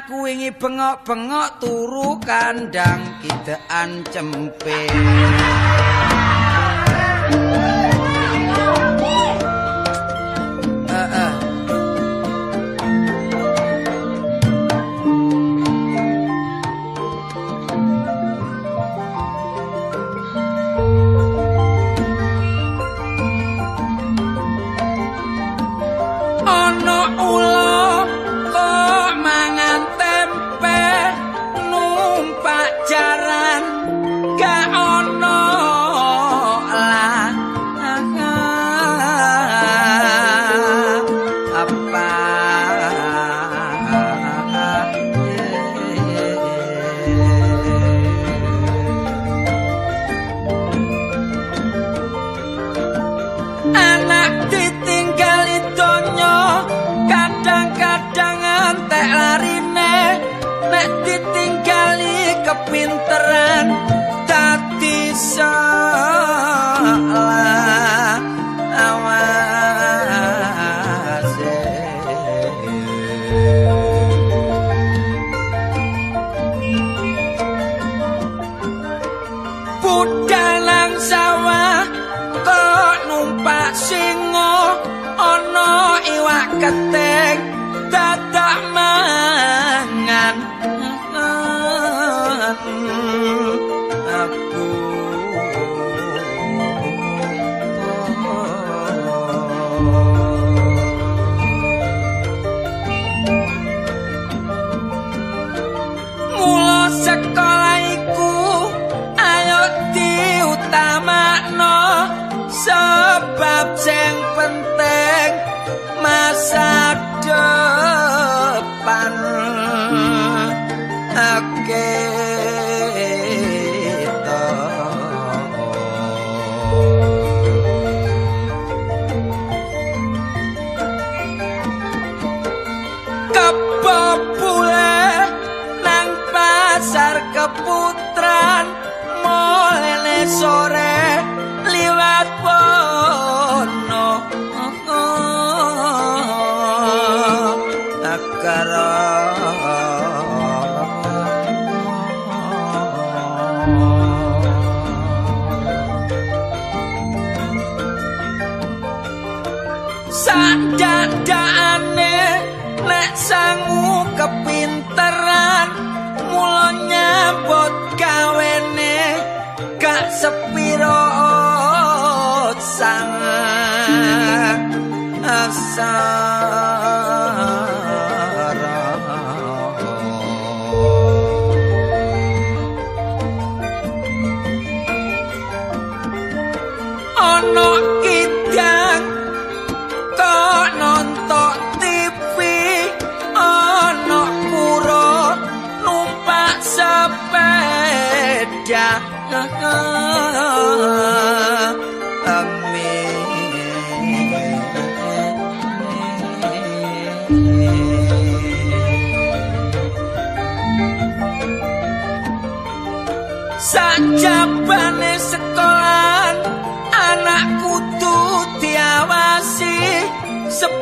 aku wingi bengok-bengok turu kandang kidean cempe Acá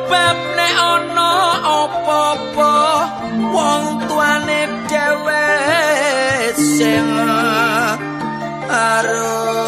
sebab nek ana apa-apa wong tuane dhewe sing arep.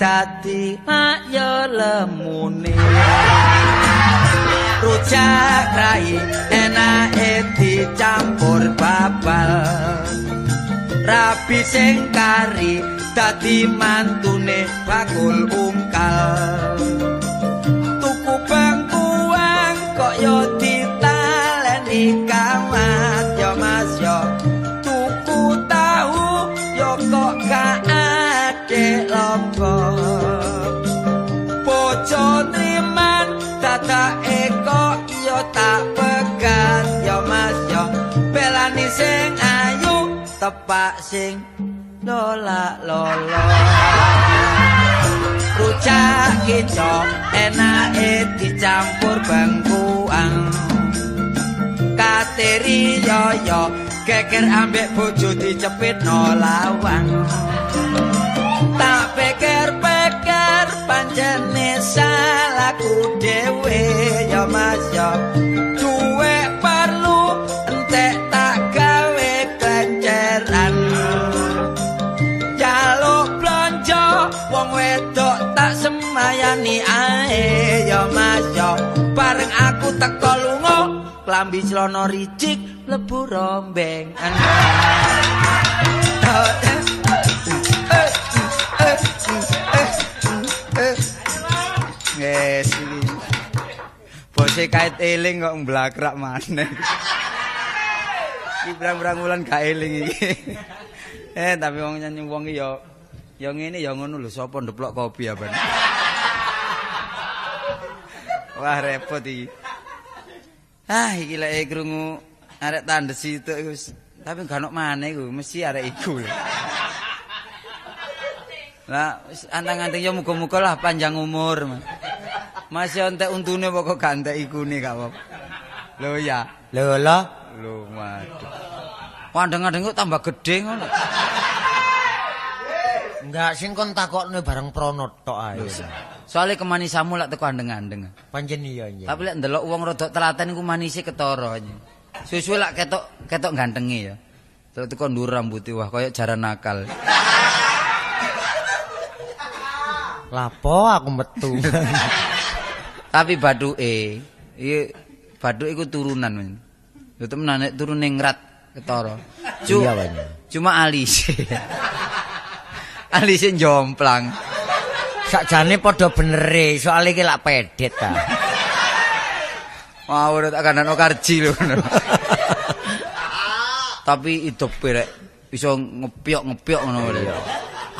Dadi ayo lemune. Rujak rai enake dicampur babal. Rabi sing kari dadi mantune bakul ungkal. Tepak sing lola lolo. Rujak kicok enake dicampur bangkuang. Kateri yoyo geger ambek bojo dicepit no lawang. Tak pikir-pikir pancene salahku dhewe ya Mas ya. Teko lunga klambi celana ricik lebu rombeng. Yes. Bose kait eling kok mblakrak maneh. Iki berang-berang wulan gak eling iki. eh, tapi wong nyanyi wong iki ya ya ngene ya ngono lho, sapa ndeplok kopi apa. Wah, repot iki. Ah, iki lek krungu arek tandes itu wis tapi gak ono maneh iku, mesti arek iku. Lah, wis antang-antang ya muga-muga lah panjang umur. Mas. Masih entek untune pokok gak entek ikune gak apa. Lho ya. Lho lho. Lho waduh. Wandeng-wandeng kok tambah gede ngono. Enggak sing kon takokne bareng prono tok ae. Soale kemanisamu lak teko andeng-andeng. Pancen iya iya. Tapi lek ndelok wong rada telaten iku manise ketara. Suwe-suwe lak ketok ketok gantenge ya. Terus teko ndur rambuté wah kaya jaran nakal. Lapo aku metu. Tapi baduke iki baduke iku turunan men. Lho temenan nek turune ngrat ketara. Cuma alise. alise jomplang. Sakjane padha bener e, soalnya iki lak pedet ta. Wah, udah tak kanan karji lho. Tapi hidup rek iso ngepiok-ngepiok ngono lho.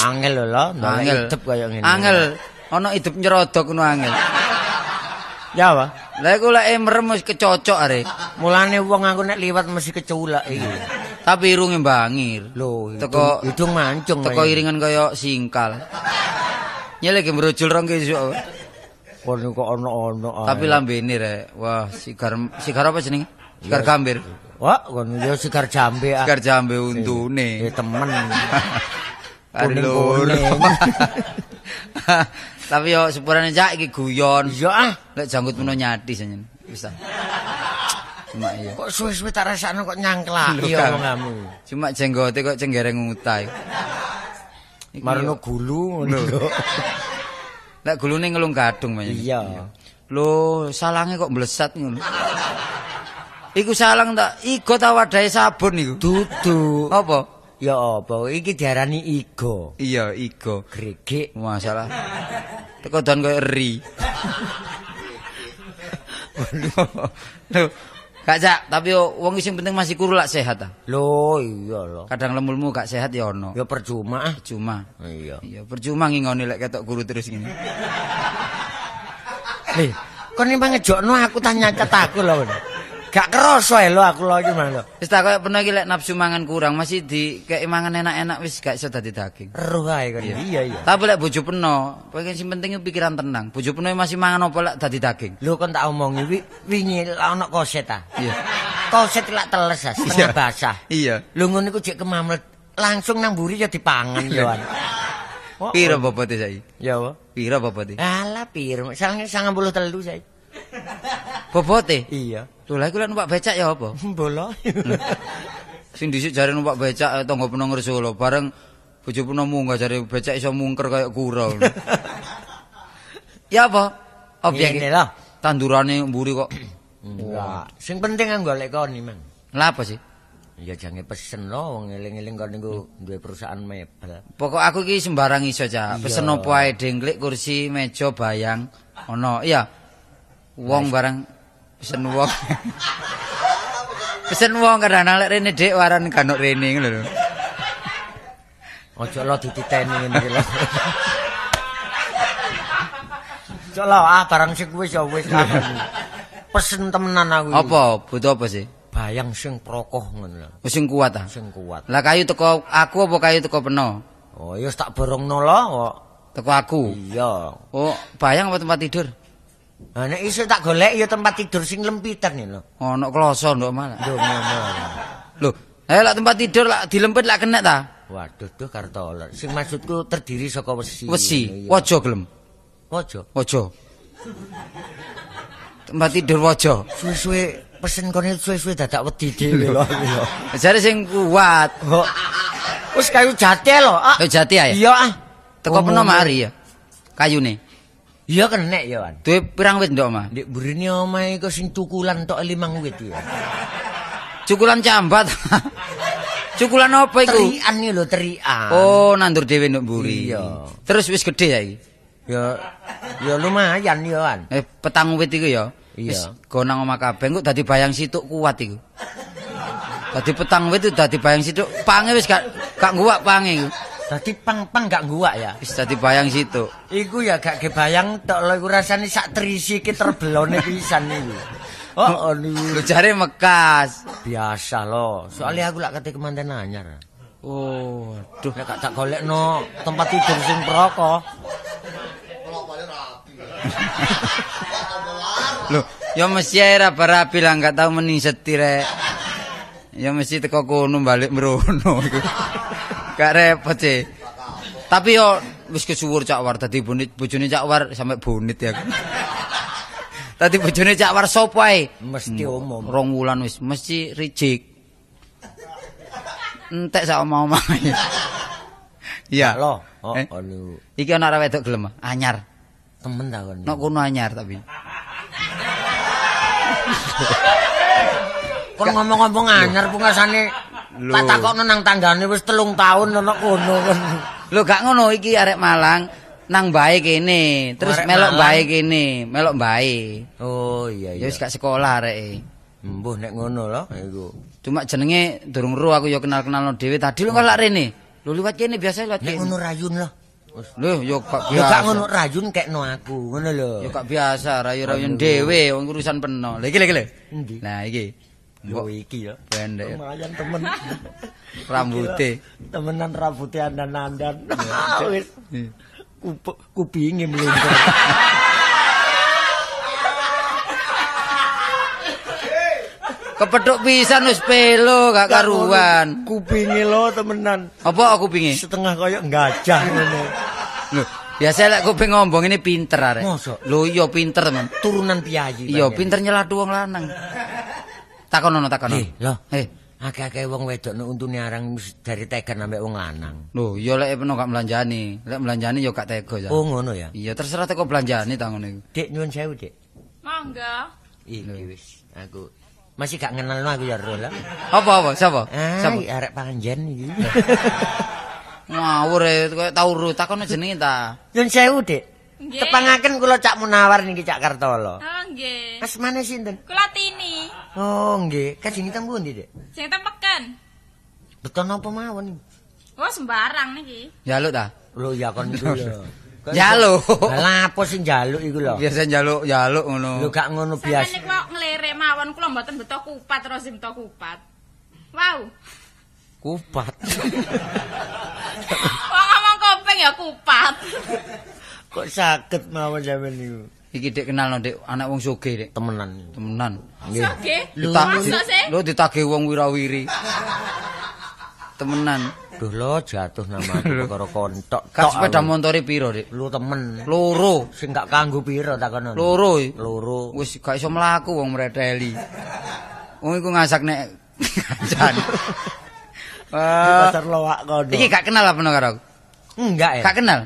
Angel lho Angel. hidup kaya ngene. Angel. Ana hidup nyerodok ngono angel. Ya wa. Lah iku lek merem wis kecocok arek. Mulane wong aku nek liwat mesti keculak iki. Tapi irunge bangir. Lho, Teko- hidung mancung. Teko iringan kaya singkal. Nyelek merujul rong kesuk. Kon kok ae. Tapi lambene rek. Wah, sigar sigar apa jenenge? Sigar gambir. Wah, kon yo sigar jambe ah. Sigar jambe untune. Eh temen. Ari kuning- loro. kuning. Tapi yo sepurane cak iki guyon. Iya ah. Lek janggut meno nyati senyen. Wis ta. Cuma iya. Kok suwe-suwe tak rasakno kok nyangklak iya omonganmu. Cuma jenggote kok cenggereng ngutai. Marno gulu ngono. Lek gulune ngelung gadung men. Iya. Lho, salange kok mlesat ngono. Iku salang tak igo ta wadahe sabun iku. Dudu. Apa? Ya apa? Iki diarani igo. Iya, igo. Gregek. Masalah. Teko don koyo eri. Lho, gak cak, tapi wong sing penting masih kuru lak sehat ta. Lho, iya lho. Kadang lemulmu gak sehat ya ono. Ya percuma ah. Percuma. Iya. Iya, percuma ngingoni lek ketok guru terus ngene. Nih, kon iki ngejokno aku tanya aku lho. Gak kerasa lho aku lho iki mana lho. Wis tak koyo pernah iki lek nafsu mangan kurang masih di kayak mangan enak-enak wis gak iso dadi daging. Eruh ae kon. Iya iya. Tapi lek bojo peno, pengen sing penting pikiran tenang. Bojo peno masih mangan apa lek dadi daging. Lho kon tak omongi wi, wingi ono koset ah. Iya. Koset lak teles ah, setengah Iya. basah. Iya. Lho ngono iku jek kemamlet langsung nang mburi ya dipangan yo. an. Oh, Piro bobote saiki? Ya apa? Piro bobote? Alah piro? Sange 93 saya. Bobote? Iya. Lha iku lek numpak becak ya apa? Bola. Sing dhisik jare numpak becak eh, tangga peno Solo bareng bojo peno munggah jare becak iso mungker kaya kura. ya apa? Objek Ngene lho. tandurane mburi kok. Enggak. Sing penting kan golek kon iki, Mang. Lah apa sih? Ya jange pesen lho, wong eling-eling kon niku duwe perusahaan mebel. Pokok aku ki sembarang iso, Cak. Pesen opo ae dengklik, kursi, meja, bayang. Ono, iya. Wong barang pesen wong. pesen wong kadang lek rene Dik waran kanuk rene ngono lho. Ojo lo dititeni ngene iki lho. Ojo lo ah barang sing wis ya wis. Pesen temenan aku. iki. Apa? Butuh apa sih? Bayang sing prokoh ngono lho. Oh, Sing kuat ah. Sing kuat. Lah kayu teko aku apa kayu teko peno? Oh, ya wis tak borongno lho kok. Teko aku. Iya. Oh, bayang apa tempat tidur? Nah, nek iso tak golek ya tempat tidur sing lempitan iki lho. Ono kloso ndok malah. Yo ngono. Lho, ayo lak tempat tidur lak dilempit lak kena ta? Waduh, duh kartolor. Sing maksudku terdiri saka wesi. Wesi, waja gelem. Waja. Waja. Tempat tidur waja. Suwe-suwe pesen kene suwe-suwe dadak wedi dhewe lho. Jare sing kuat. Wis kayu jati lho. Ah. Oh jati ae. Iya ah. Teko peno Ngomong. mari ya. Kayune. Iya kenek ya, Wan. Duwe pirang wit ndok, Mas? Ndek burine omahe kok sing tukulan tok limang wit ya. Cukulan cambat. Cukulan apa iku? Terian iki lho, terian. Oh, nandur dhewe nduk mburi. Iya. Terus wis gede ya iki. Ya ya lumayan ya, Wan. Eh, petang wit iku ya. Iya. Gonang omah kabeh kok dadi bayang situk kuat iku. Dadi petang wit itu dadi bayang situk. Pange wis gak gak nguwak pange iku. Dadi pang-pang gak nguwak ya. Wis dadi bayang situk. Iku ya gak kebayang tok lho iku rasane sak terisi ki terbelone pisan iku. Oh, oh niku. Lu jare mekas. biasa loh. Soalnya aku lak kate kemanten anyar. Oh, aduh. Nek gak tak golekno tempat tidur sing proko. Loh, ya mesti ae rapi lah gak tau meni setir. Ya mesti teko kono balik merono iku. Gak repot sih. Tapi yo wis kesuwur Cak War dadi bojone Cak War sampe bonit ya. Tadi bojone Cak War sapa ae? Mesti umum. Rong wulan wis mesti reject. Entek sak omah-omah. Iya. Loh, oh, Eh? Iki ana wedok gelem, anyar. temen ta kon. Nok kono anyar tapi. Kon ngomong-ngomong anyar pungasane. Tak takokno nang tanggane wis telung tahun ono kono kon. Lho gak ngono iki arek Malang nang bae kene, terus Arek melok bae kene, melok bae. Oh iya Ya iya. wis gak sekolah areke. Mbuh nek ngono lho iku. Cuma jenenge durung ro aku ya kenal-kenalno dhewe tadi lho kok lak rene. Lho liwat kene biasa liwat Nek kene. ngono rayun lho. Lho yo gak Ya biasa. gak ngono rayun kekno aku, ngono lho. Ya gak biasa rayu-rayun dhewe wong urusan peno. Lah iki lho iki? Nah iki Yo iki ya. pendek Lumayan temen. rambuté. Temenan rambutnya andan-andan. Wis. Kup kupinge mlingkar. Kepethuk pisan wis pelo gak karuan. Kupinge lo temenan. Apa aku pingi? Setengah kaya gajah ngono. Lho, biasa lek kuping ngombong ini pinter arek. Lho iya pinter teman. Turunan piyayi. Iya pinter nyeladu wong lanang. Takonono takono. Eh, lho. Eh, Akeh-akeh wong wedok nek untune arang dari tekan ambek wong lanang. lho iya lek peno gak melanjani. Lek melanjani ya gak tega ya. Oh ngono ya. Iya terserah teko belanjani ta ngono iku. Dik nyuwun sewu, Dik. Mangga. Iki wis aku Masih gak ngenal aku ya lah. Apa apa? Siapa? Ah, Siapa? arek panjen iki. Ngawur e koyo tau ru takono jenenge ta. Nyun sewu, Dik. Nggih. Tepangaken kula Cak Munawar niki Cak Kartolo. Oh nggih. Asmane sinten? Kula Tini. Oh, nggih. Kajeng teng pundi, Dik? Sing temeken. Beton apa mawon? Oh sembarang niki. Jaluk ta? Lho ya kon iku lho. Jaluk. Lah apa sing njaluk iku lho? Biasa jaluk jaluk ngono. Lho gak ngono Sampeyan biasa. niku kok ngelirik mawon kula mboten beto kupat terus beto kupat. Wow. Kupat. Wong ngomong kopeng ya kupat. Kok saged mawon sampean niku? Iki Dik kenal no Dik, anak wong sugih Dik. Temenan. Temenan. Nggih. Oke. Lho, ditagih wong wirawiri. Temenan. Duh lo jatuh nama perkara kontok. Kak tok sepeda montore piro Dik? Lu temen. Loro. Sing gak kanggo piro takono. Loro. Loro. Wis gak iso mlaku wong mreteli. Wong iku ngasak nek kancan. Di Wah. pasar loak kono. Iki gak kenal apa karo aku? enggak ya? Gak kenal.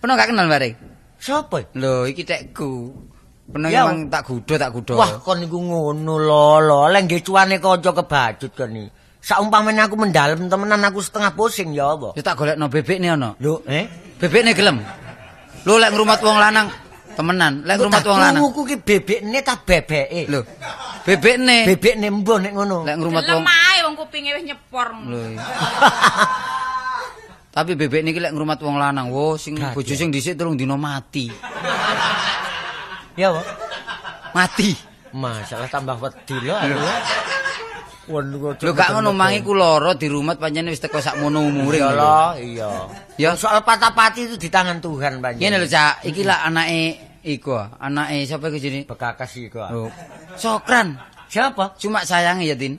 Peno gak kenal bareng. Sopo? Lho, iki tekku. Peno Ya. emang tak gudo tak gudo. Wah, kon niku ngono lho, lho. Lek nggih cuane kanca kebacut kon iki. Saumpamane aku mendalem temenan aku setengah pusing ya apa? Ya tak golekno bebekne ono. Lho, eh? Bebekne gelem. Lho lek ngrumat wong lanang temenan, lek ngrumat wong lanang. Aku ki bebekne ta bebeke? Lho, bebekne. Bebekne mbuh nek ngono. Lek ngrumat wong Lemah wong kupinge wis nyepor. Lho. Tapi bebek niki lek ngrumat wong lanang, wo sing bojo ya. sing dhisik telung dina mati. Ya, Pak. Mati. Masalah tambah wedi lho. aku. Lho gak ngono mangi ku lara di rumah pancen wis teko sakmono umure. Iya lho. lho, iya. Ya. Soal patah-pati itu di tangan Tuhan banyak. Ngene lho, Cak, iki lah anake iku, ah. anake sapa iku jenenge? Bekakas iku. ah. Oh. Sokran. Siapa? Cuma sayangi ya, Tin.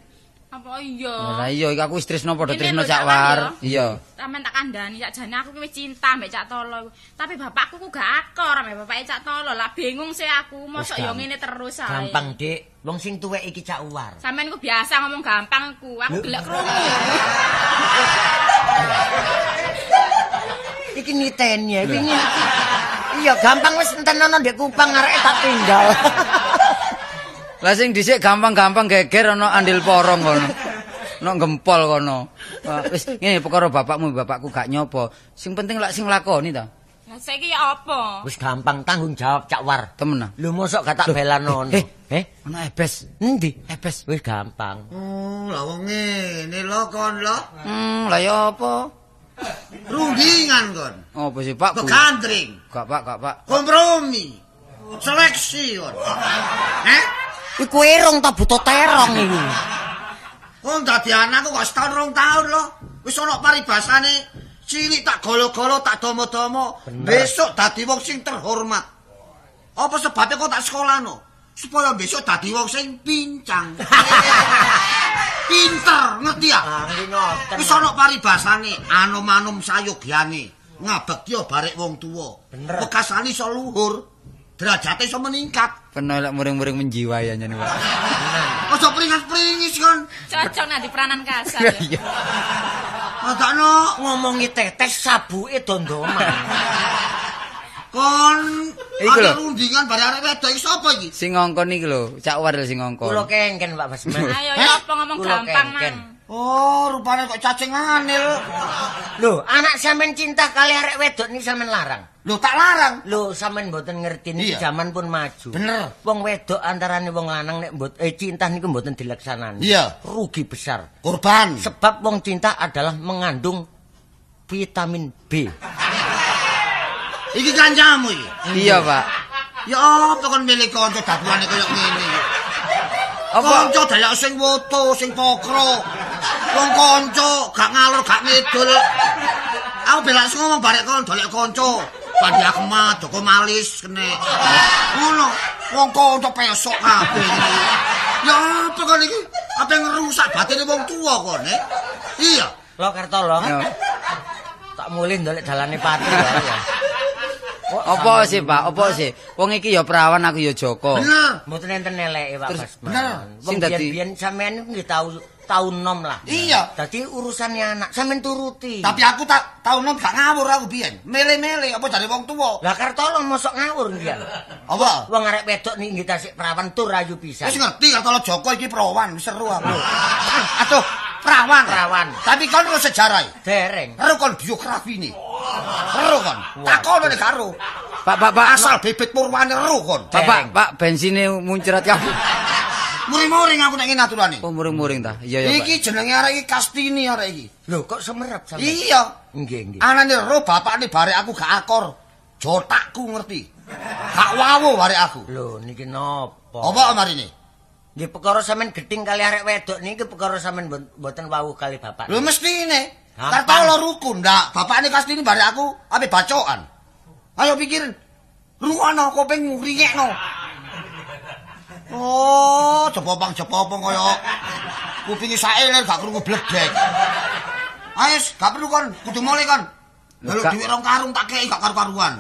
Apa iya? Lah iya iki aku wis tresno padha tresno Cak War. War, Iya. Sampeyan tak kandhani Cak Jane aku wis cinta mbek Cak Tolo. iku. Tapi bapakku ku gak akor mbek bapake Cak Tolo. Lah bingung sih aku, mosok yo ngene terus ae. Gampang, Dik. Wong sing tuwek iki cak uwar. Sampeyan ku biasa ngomong gampang ku. Aku gelek krungu. Iki niteni ya, iki. Iya, gampang wis enten ana ndek kupang arek tak tinggal. Lah sing dhisik gampang-gampang geger ana andil porong kono. Ono gempol kono. Wis ngene perkara bapakmu bapakku gak nyopo. Sing penting lak sing lakoni ta. Lah saiki ya apa? Wis gampang tanggung jawab cak war. Temen. Lho mosok gak tak belanono. Eh, Eh, Ono ebes. endi? Ebes. Wis gampang. Oh, lah wong ngene lho kon lho. Hmm, lah ya apa? Rundingan kon. Apa sih, Pak? Bu? Begandring, Gak, Pak, gak, Pak. kompromi. Seleksi kon. Eh? Iku irung ta buta terong iki. Kon dadi anakku kok setahun rong tahun lho. Wis ana paribasane cilik tak golo-golo tak domo-domo. Besok dadi wong sing terhormat. Apa sebabnya kok tak sekolahno? Supaya besok dadi wong sing pincang. Pinter, ngerti ya? Ah, nggih ngoten. Wis ana paribasane, anom-anom sayogyane. Ngabekti barek wong tuwa. Bekasane iso luhur. Derajate iso meningkat. Kena lek muring-muring menjiwai aja nih, Pak. Aja pringis-pringis kon. Cocok nanti peranan kasar. ya. Iya. Adakno Ngomongi tetes sabuke dondoman. kon Iku lho. ada rundingan bare arek wedok iki sapa iki? Sing ngongkon iki lho, Cak War lho sing ngongkon. Kula kengken Pak Basman. Ayo ya apa ngomong gampang mang. Oh, rupane kok cacing anil. Lho, anak sampean cinta kali arek wedok ini sampean larang. Lho tak larang. Lho, sampean mboten ngerti niki Iya. zaman pun maju. Bener. Wong wedok antarane wong lanang nek mbot eh cinta niku mboten dilaksanani. Iya. Rugi besar. Korban. Sebab wong cinta adalah mengandung vitamin B. Iki kancamu iki. Iya, Pak. Ya apa kon milih kanca daduane kaya ngene iki? Apa? Kanca dayak sing woto, sing pokro. Wong kanca gak ngalor gak ngidul. Aku belak ngomong barek kon dolek kanca. Pandi Akmat, Joko Malis kene. Ngono, wong kanca pesok kabeh. Ya apa kon iki? Apa yang ngerusak batine wong tua kon, eh? Iya. Lo Kartolo. Ya. Tak mulih ndolek dalane pati ya. Apa sih, Pak? Apa sih? Wong iki ya perawan aku ya Joko. Bener. Mboten enten eleke Pak Terus, Basman. bener. Wong Sing dadi- biyen-biyen sampean nggih tau tahun nom lah. Iya. Dadi urusannya anak sampean turuti. Tapi aku tak tau nom gak ngawur aku biyen. Mele-mele apa dari wong tuwa. Lah Kartolo mosok ngawur dia. Apa? Wong arek wedok nih nggih tasik perawan tur ayu pisan. Wis ngerti kalau Joko iki perawan, wis seru aku. Aduh, perawan. Perawan. Tapi kon ro sejarah. Dereng. Ro kon biografi nih. Ro kon. Takon nek karo. Pak, Pak, Pak. Asal bibit purwane ro kon. Pak, Pak, bensinnya muncrat kabeh. Muring-muring aku nek ngene aturane. Oh, muring-muring ta. Iya, ya, Pak. Iki jenenge arek iki Kastini arek iki. Lho kok semerap sampean? Iya. Nggih, nggih. Anane ro bapakne barek aku gak akor. Jotakku ngerti. Gak wawu barek aku. Lho niki napa? Apa amarine? Nggih perkara sampean geding kali arek wedok niki perkara sampean mboten wawuh kali bapak. Lho mestine. Gampang. Kartolo rukun ndak. Bapakne Kastini barek aku ape bacokan. Ayo pikirin. Rungono kuping ringekno. Oh, jepopang-jepopang kaya kupinge saeler gak krungu bledek. Ayo, gak perlu kon, kudu mulai kon. Lalu duit rong karung tak kei gak karu-karuan.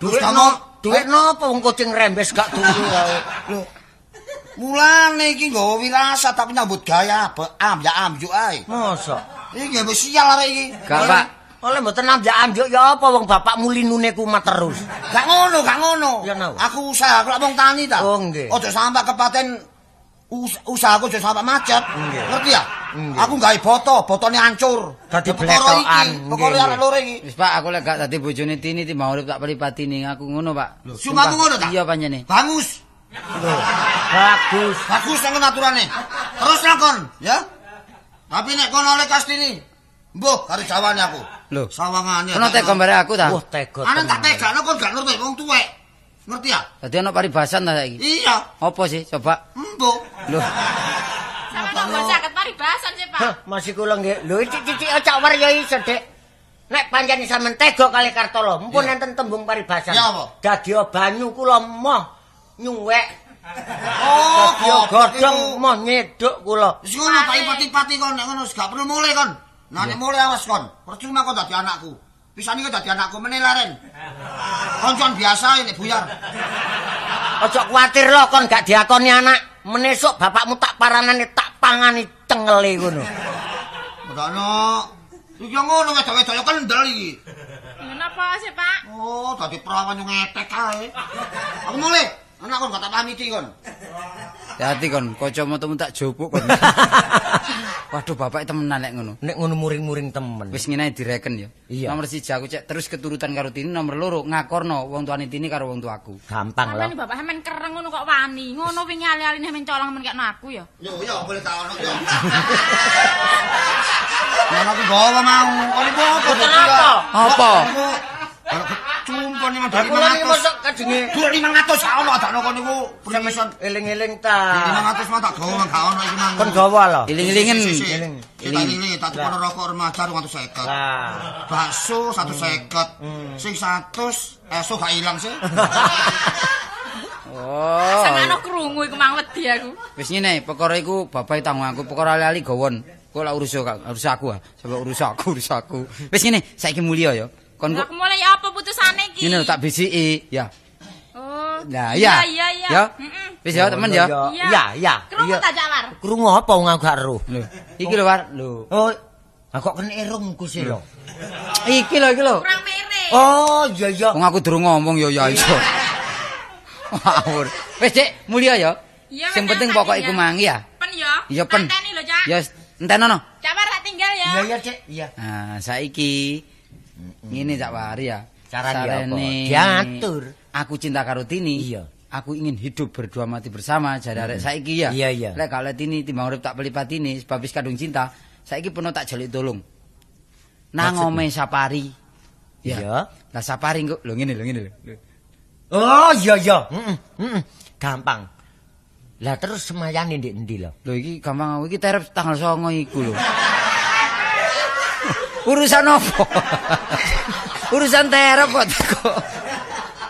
Duit no, duit napa wong kucing rembes gak turu. Lho. Mulane iki nggawa wirasat tapi nyambut gaya be- am ya am yo ae. Mosok. Iki nggih sial arek iki. Gak, Pak. Oleh mboten ambek amjuk ya apa wong bapak mulinune kumat terus. Gak ngono, gak ngono. Aku usaha, aku lak wong tani ta. Oh, nggih. Ojo sampai kepaten us usahaku ojo sampai macet. Ngerti ya? Nggih. Aku gawe boto, botone hancur. Dadi bletokan. Nggih, arek loro iki. Wis Pak, aku lek gak dadi bojone Tini timbang urip tak pelipati ning aku ngono, Pak. Sumpahmu ngono ta? Iya panjene. Bagus. Bagus. Bagus nang aturane. Terus lakon, ya. Tapi nek kono oleh Kastini, mbuh karo jawane aku. Lho. Sawangane. Ono tek gambare aku ta. Wah tega. Ana tak tegakno kon gak nurut wong tuwek. Ngerti ya? Dadi ono paribasan ta saiki. Iya. Apa sih? Coba. Mbuh. Lho, Sampe nomor saged paribasan sih, Pak. Hah, masih kula nggih. Lho cici acak war ya iso, Dek. Nek pancen sampean tega kali Kartolo, mumpun enten tembung paribasan. Ya, apa? Dadi banyu kula moh nyuwek. Oh, Dadi godhong moh nyeduk kula. Wis ngono Pak ipati-pati kon nek ngono wis gak perlu mulai kon. Nah nek mulai awas kon. Percuma kon dadi anakku. Pisane kok dadi anakku meneh laren. Koncoan biasa ini buyar. Ojo kuwatir lho kon gak diakoni anak. Menesuk bapakmu tak paranane tak pangani cengele ngono. Ngono. Iki ngono wedok-wedok ya kendel iki. Kenapa sih, Pak? Oh, dadi perawan yo ngetek ae. Aku mulai. Anak kon gak tak pamiti kon. hati kon, kacamatamu tak jopuk kon. Waduh, bapak temenan lek ngono. Nek ngono muring-muring temen. Wis ngene direken ya. Iya. Nomor siji aku cek terus keturutan karo Tini, nomor loro ngakorno wong tuane Tini karo wong tuaku. Gampang lho. bapak sampean kereng ngono kok wani. Ngono wingi ali-aline sampean colong men kekno aku ya. Yo yo boleh tak ono yo. Nah, aku bawa mau. Kon iku apa? Apa? Kalau kecumpon iki dari Kula iki 500. mosok kajenge Dua lima ratus ono kon niku permission. eling-eling ta. Lima ratus mah tak gawa gak ono iki mang. Kon gawa lho. Iling-ilingen. Iling. Kita ini tak tukar rokok remaja rong atus seket. Lah. Bakso satu seket. Sing satu esok gak hilang sih. Oh. Senengno krungu iku mang wedi aku. Wis ngene, perkara iku bapak tanggung aku, perkara lali gawon. Kok lak urus yo, urus aku ah. Sampai urus aku, urus aku. Wis ngene, saiki mulya ya. Kon Lah kok mulai apa putusane iki? ngene tak bisiki, ya. Oh. Nah, iya iya. iya iya. Ya. Heeh. Wis ya, temen ya. Iya. Iya. Krungu tak Jakwar? Krungu apa wong aku gak eruh. Lho, iki lho, War. Lho. Oh, aku kok kena irungku sih lho. Iki lho, iki lho. Kurang mere. Oh, iya iya. Wong aku durung ngomong ya ya iso. Ngawur. Wis, Dik, mulya ya. Iya, Sing penting pokok iku mang ya. Pen ya. Iya, pen. Tanteni lho, Cak. Ya, entenono. Jakwar tak tinggal ya. Iya iya, Cek. Iya. Nah, saiki ngene Cak War ya. Carane apa? Diatur. Aku cinta karo Tini. Iya. Aku ingin hidup berdua mati bersama jare arek saiki ya. Iya, iya. Lek gak oleh Tini timbang urip tak pelipati ini sebab wis kadung cinta, saiki peno tak jalik tolong. Nang Maksudnya? ome Sapari. Iya. Lah Sapari kok lho ngene lho ngene lho. Oh, iya iya. Heeh, heeh. Gampang. Lah terus semayane ndek endi lho? Lho iki gampang aku iki terep tanggal 9 iku lho. Urusan apa? Urusan terep kok kok.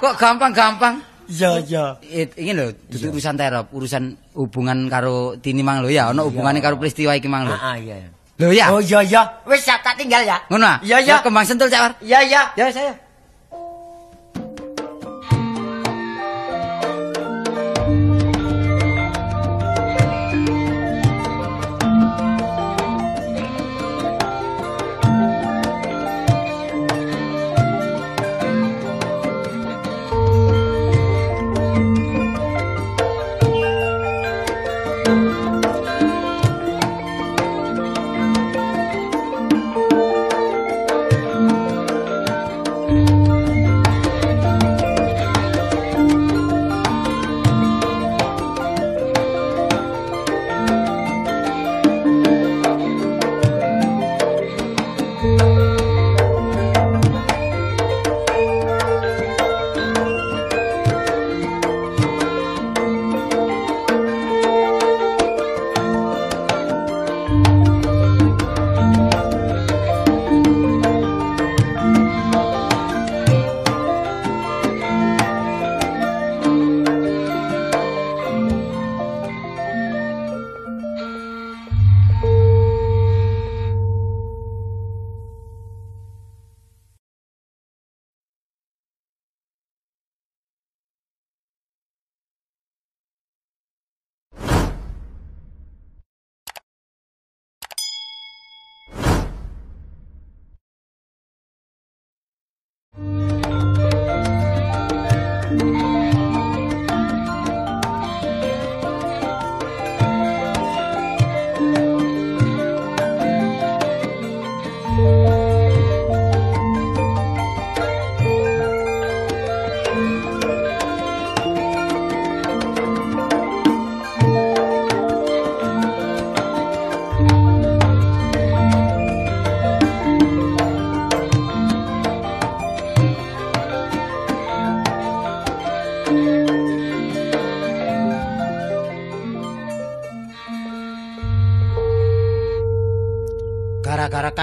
Kok gampang-gampang? Iya iya. Ini lho, dudu urusan terop, urusan hubungan karo Tini mang lho ya, ono hubungane karo peristiwa iki mang lho. Ah, ah, iya. Lho ya. Oh iya iya. Wis ya, tak tinggal ya. Ngono ah? Iya iya. Ya, kembang sentul Cak War. Iya iya. Ya saya.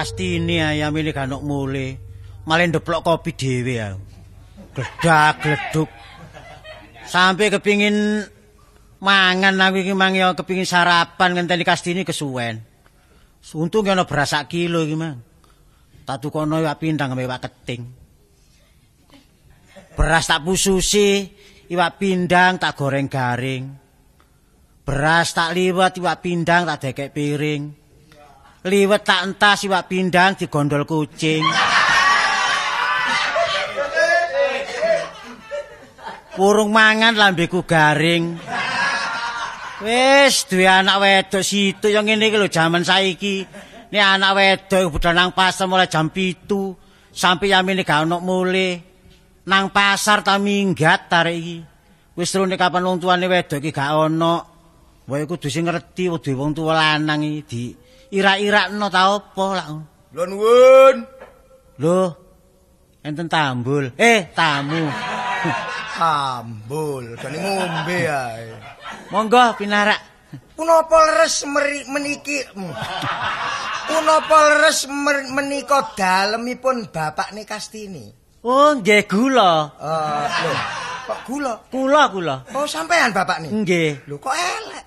Lah Kastini ayam ini ganok mule. Malah ndeplok kopi dhewe aku. Gledak gleduk. Sampai kepingin mangan aku iki mang ya kepingin sarapan ngenteni Kastini kesuwen. Untung ana beras sak kilo iki mang. Tak tukono iwak pindang ambek iwak keting. Beras tak pususi, iwak pindang tak goreng garing. Beras tak liwet iwak pindang tak dekek piring. Liwet tak entas iwak pindang digondol kucing. Urung mangan lambeku garing. Wis duwe anak wedok situ yang ngene iki lho jaman saiki. Nek anak wedok budal nang pasar mulai jam 7 sampai yamene gak ono mule. Nang pasar ta minggat tarik iki. Wis nek kapan wong tuane wedok iki gak ono. Wae kudu sing ngerti duwe wong tuwa lanang iki di irak-irakno ta apa lak. Lho nuwun. Lho. Enten tambul. Eh, tamu. Ambul, jane ngombe ae. Monggo pinarak. Punapa leres meniki? Hmm. Punapa leres menika dalemipun Bapak Nikastini? Oh, nggih gula. Eh, lho, kok gula? Kula kula. Oh, sampean Bapak nih. Nggih. Lho kok elek?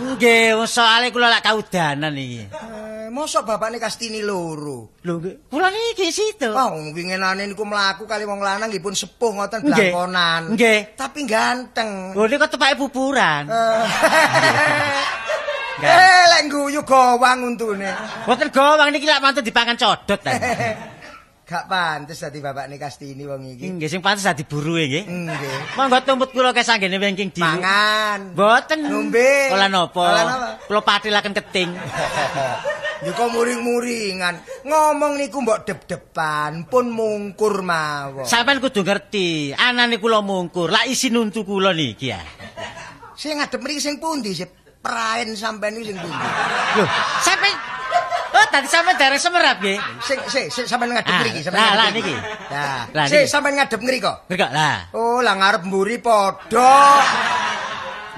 Nggih, soalé kula lak kaudanan iki. Eh, mosok Bapak Nikastini loro. Lho, nggih. Kula niki situ. Oh, winginane niku mlaku kali wong lanang nggih pun sepuh ngoten blangkonan. Nggih. Tapi ganteng. Lho, niku tepake pupuran. Eh, eh, lek guyu gowang untune. Boten gowang niki lak mantun dipangan codot ta. Gak pantes dadi Bapak Nikastini wong iki. Nggih, sing pantes dadi buruke nggih. Nggih. Monggo tumput kula ke sanggene wingking di. Mangan. Boten. Ngombe. Olah napa? Kula patilaken keting. Ya kok muring-muringan. Ngomong niku mbok dep-depan pun mungkur mawon. Sampeyan kudu ngerti, anane kula mungkur, lak isi nuntu kula niki ya. Sing ngadep mriki sing pundi sih? Praen sampean iki sing pundi? Lho, sampeyan Oh, tadi sampeyan derek semerap nggih. Sing sing sing sampean ngadep Ah, mriki, lah, lah, ngadep niki. Lah, sing sampean ngadep ngriko. Ngerti lah. Oh, lah ngarep mburi padha.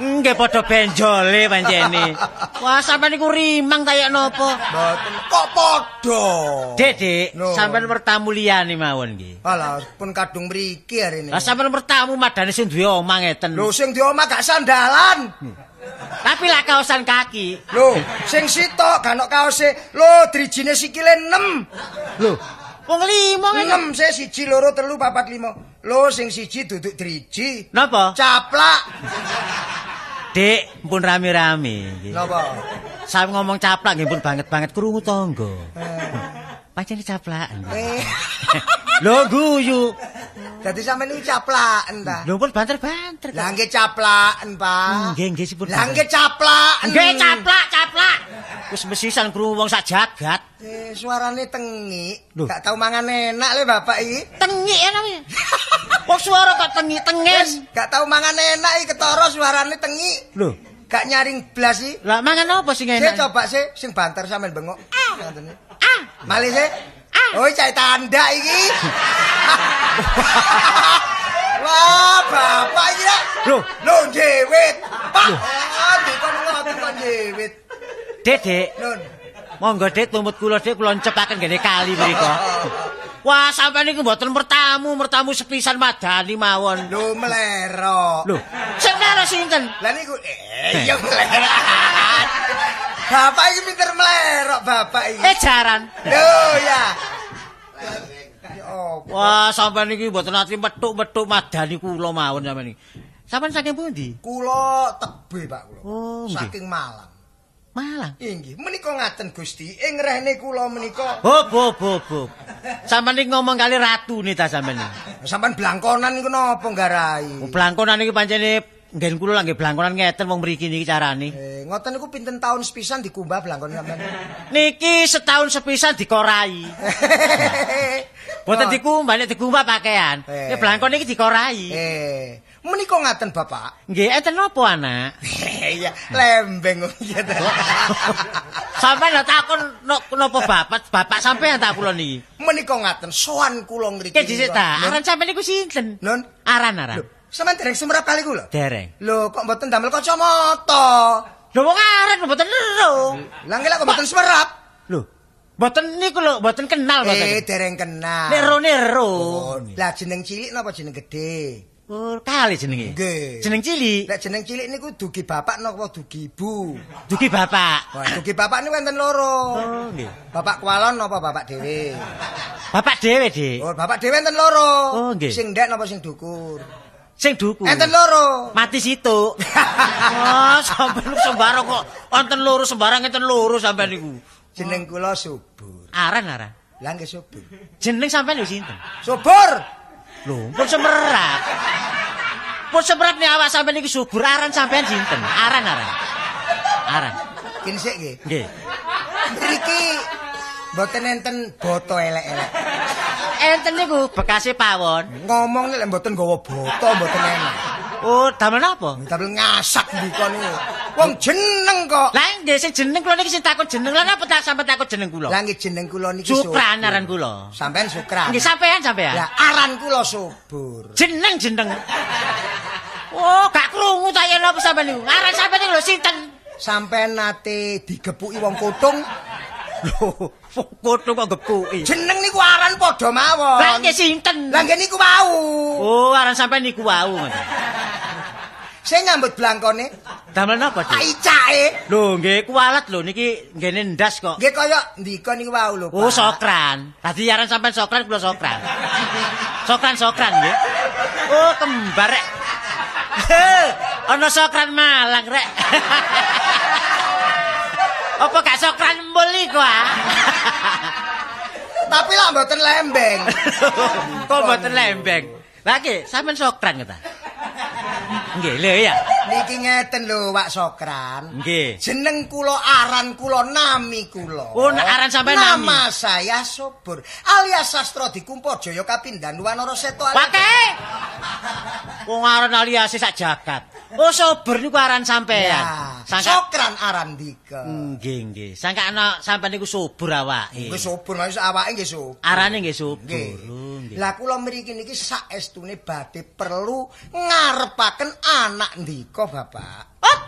Nggih padha benjole pancene. Wah, sampeyan niku rimang kaya napa? Mboten kok padha. Dek, No. sampeyan bertamu liyane mawon nggih. Alah, pun kadung mriki hari ini. Lah sampeyan bertamu madane sing duwe omah ngeten. Lho sing di omah gak sandalan. Tapi lak kaosan kaki. Lho, sing sitok gak ono kaose. Lho, drijine sikile 6. Lho, wong limo ngene. 6 saya siji loro telu papat lima. Lho, sing siji duduk driji. Napa? Caplak. Dek, pun rame-rame. Napa? Saya ngomong caplak nggih pun banget-banget krungu tangga. Pancene caplak. Eh, Lho guyu. dadi sampean iki caplaken ta? Lho pun banter-banter. Lah nggih caplaken, Pak. Nggih, nggih sipun. Lah nggih caplaken. Nggih caplak, caplak. Wis mesisan krungu wong sak jagat. Eh, suarane tengik. Loh. Gak tau mangan enak le Bapak iki. Tengik ya namanya. Kok suara kok tengik Wes, tengen. gak tau mangan enak iki ketara suarane tengik. Lho, Gak nyaring blas iki. lah mangan apa sing Sik enak? coba sih sing banter sampean bengok. Ngoten iki. Malih sih. Oh, cai tanda iki. Wah, bapak iki ya. Loh. Lho, jewit. Pak, oh, dikon ngoten kon jewit. Dek, Dek. Nun. Monggo Dek tumbut kula Dek kula ncepaken gene kali mriku. Wah, sampean niku mboten mertamu, mertamu sepisan madani mawon. Lho, melerok. Lho, sing karo sinten? Lah niku eh ya melerok. Bapak iki pinter melerok, bapak iki. Eh jaran. Lho, ya. Wah, sampean iki mboten ati metuk-metuk madani kula mawon sampean iki. Sampean saking pundi? Kula tebe, Pak kula. Oh. Saking Malang. Malang. Inggih, menika ngaten Gusti, ing rehne kula menika Hop, hop, hop, hop. Sampean iki ngomong kali ratu nih ta sampean iki. sampean blangkonan niku napa garai? Oh, Blangkonan iki pancene nggen kula lak nggih blangkonan ngeten wong mriki niki carane. Eh, ngoten niku pinten taun sepisan dikumbah blangkon sampean. Niki setahun sepisan dikorai. Boten dikumbah nek dikumbah pakaian. Eh. Nek blangkon iki dikorai. Eh, menika ngaten Bapak. Nggih, enten napa anak? Iya, lembeng kok iya ta. Sampeyan takon napa bapak? Bapak sampeyan tak kula niki. Menika ngaten sowan kula ngriki. Ki dhisik ta, aran sampeyan niku sinten? Nun. Aran-aran. Lho, sampean dereng semrap kali kula. Dereng. Lho, kok mboten damel kacamata? Lho wong aran mboten ero. Lah lah kok mboten semrap. Lho, Mboten niku lho, mboten kenal mboten. Eh, dereng kenal. Nek rone ro. Oh, Lah jeneng cilik napa jeneng gedhe? Oh, kali jenenge. Nggih. Jeneng cilik. Nek jeneng cilik niku dugi bapak napa dugi ibu? Dugi bapak. Wah, dugi bapak niku wonten loro. Oh, nggih. Bapak kualon napa bapak dhewe? Bapak dhewe, Dik. Oh, bapak dhewe enten loro. Oh, nggih. Sing ndek napa sing dukur? Sing duku. Enten loro. Mati situ. oh, sampeyan sembarang kok wonten loro sembarang enten loro sampeyan niku. Jeneng kula Subur. Aran aran. Lah nggih Subur. Jeneng sampeyan lho sinten? Subur. Lho, pun semerat. Pun semerat nih awak sampeyan iki subur aran sampeyan sinten? Aran aran. Aran. Kene sik nggih. Nggih. Mriki mboten enten boto elek-elek. Enten niku bekase pawon. Ngomong nek mboten gawa boto mboten enak. Oh, damel napa? Tapi ngasak ndika niku. Wong jeneng kok. Lah nggih sing jeneng kula niki sing takut jeneng. Lah napa tak sampe takut jeneng kula? Lah nggih jeneng kula niki Subur. aran kula. Sampeyan Sukran. Nggih sampean sampean. Lah aran kula Subur. Jeneng jeneng. Oh, gak krungu ta yen apa sampean niku. Aran sampean niku lho sinten? Sampeyan nate digepuki wong kutung. Lho, kono kok gepuki. Jeneng niku aran padha mawon. Lah nggih sinten? Lah nggih niku wau. Oh, aran sampean niku wau. Sing nyambut blangkone Damel napa, Dik? Icake. Lho, nggih kualat lho niki nggene ndas kok. Nggih kaya ndika niku wau lho, Pak. Oh, sokran. Dadi aran sampean sokran kula sokran. Sokran sokran nggih. Oh, kembar rek. Ana sokran Malang rek. Apa gak sokran embul iku ah? Tapi lah mboten lembeng. Kok mboten lembeng. Lah nggih, sampean sokran ta? Nggih, lho ya. Niki ngeten lho, Wak Sokran. Nggih. Jeneng kula aran kula nami kula. Oh, aran sampean nami. Nama saya Subur alias Sastro Dikumpo Jaya Kapindhan Wanara Seto. Wake. Wong aran aliase sak jagat. Oh, sober niku aran sampean. Ya, Sangka Sokran aran dika. nggih nggih. Sangka ana sampean niku subur awake. Wis subur wis awake nggih subur. Arane nggih subur. Nggih. Lah kula mriki niki saestune badhe perlu ngarepaken anak ndika, Bapak. Oh,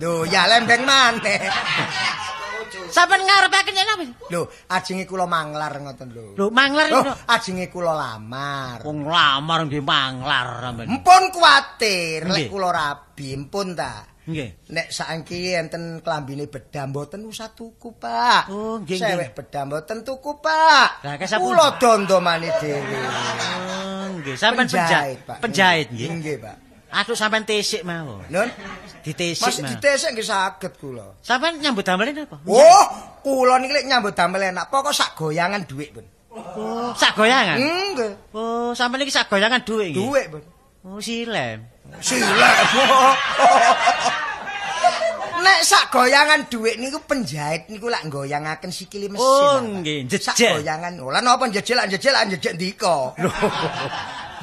Lho, ya lembeng maneh. sampean ngarepaken yen apa? Lho, ajenge kula manglar ngoten lho. Lho, manglar Lho, ngono. ajenge kula lamar. Wong lamar nggih manglar sampean. Mpun kuwatir lek kula rabi, mpun ta. Nggih. Nek saiki enten klambine bedah mboten usah tuku, Pak. Oh, nggih, nggih. Sewek bedah mboten tuku, Pak. Lah, kesapun- Kula dondomane dhewe. Oh, nggih. Sampean penjahit, Pak. penjahit nggih. Nggih, Pak. Aduh sampean tesik mawon. Nun, Ditesik masih mawon. ditesek nggih saged kula. Sampean nyambut damelen apa? Oh, kula niki lek nyambut damel enak, pokok sak goyangan dhuwit, Pun. Oh, sak goyangan. Nggih. Oh, sampean iki sak goyangan dhuwit nggih. Dhuwit, Pun. Oh, silem. Silek. Nek sak goyangan dhuwit niku penjahit niku lak goyangaken sikile mesin. Oh, nggih, Sak jejel. goyangan. Lah napa jejel jejel jejek ndika.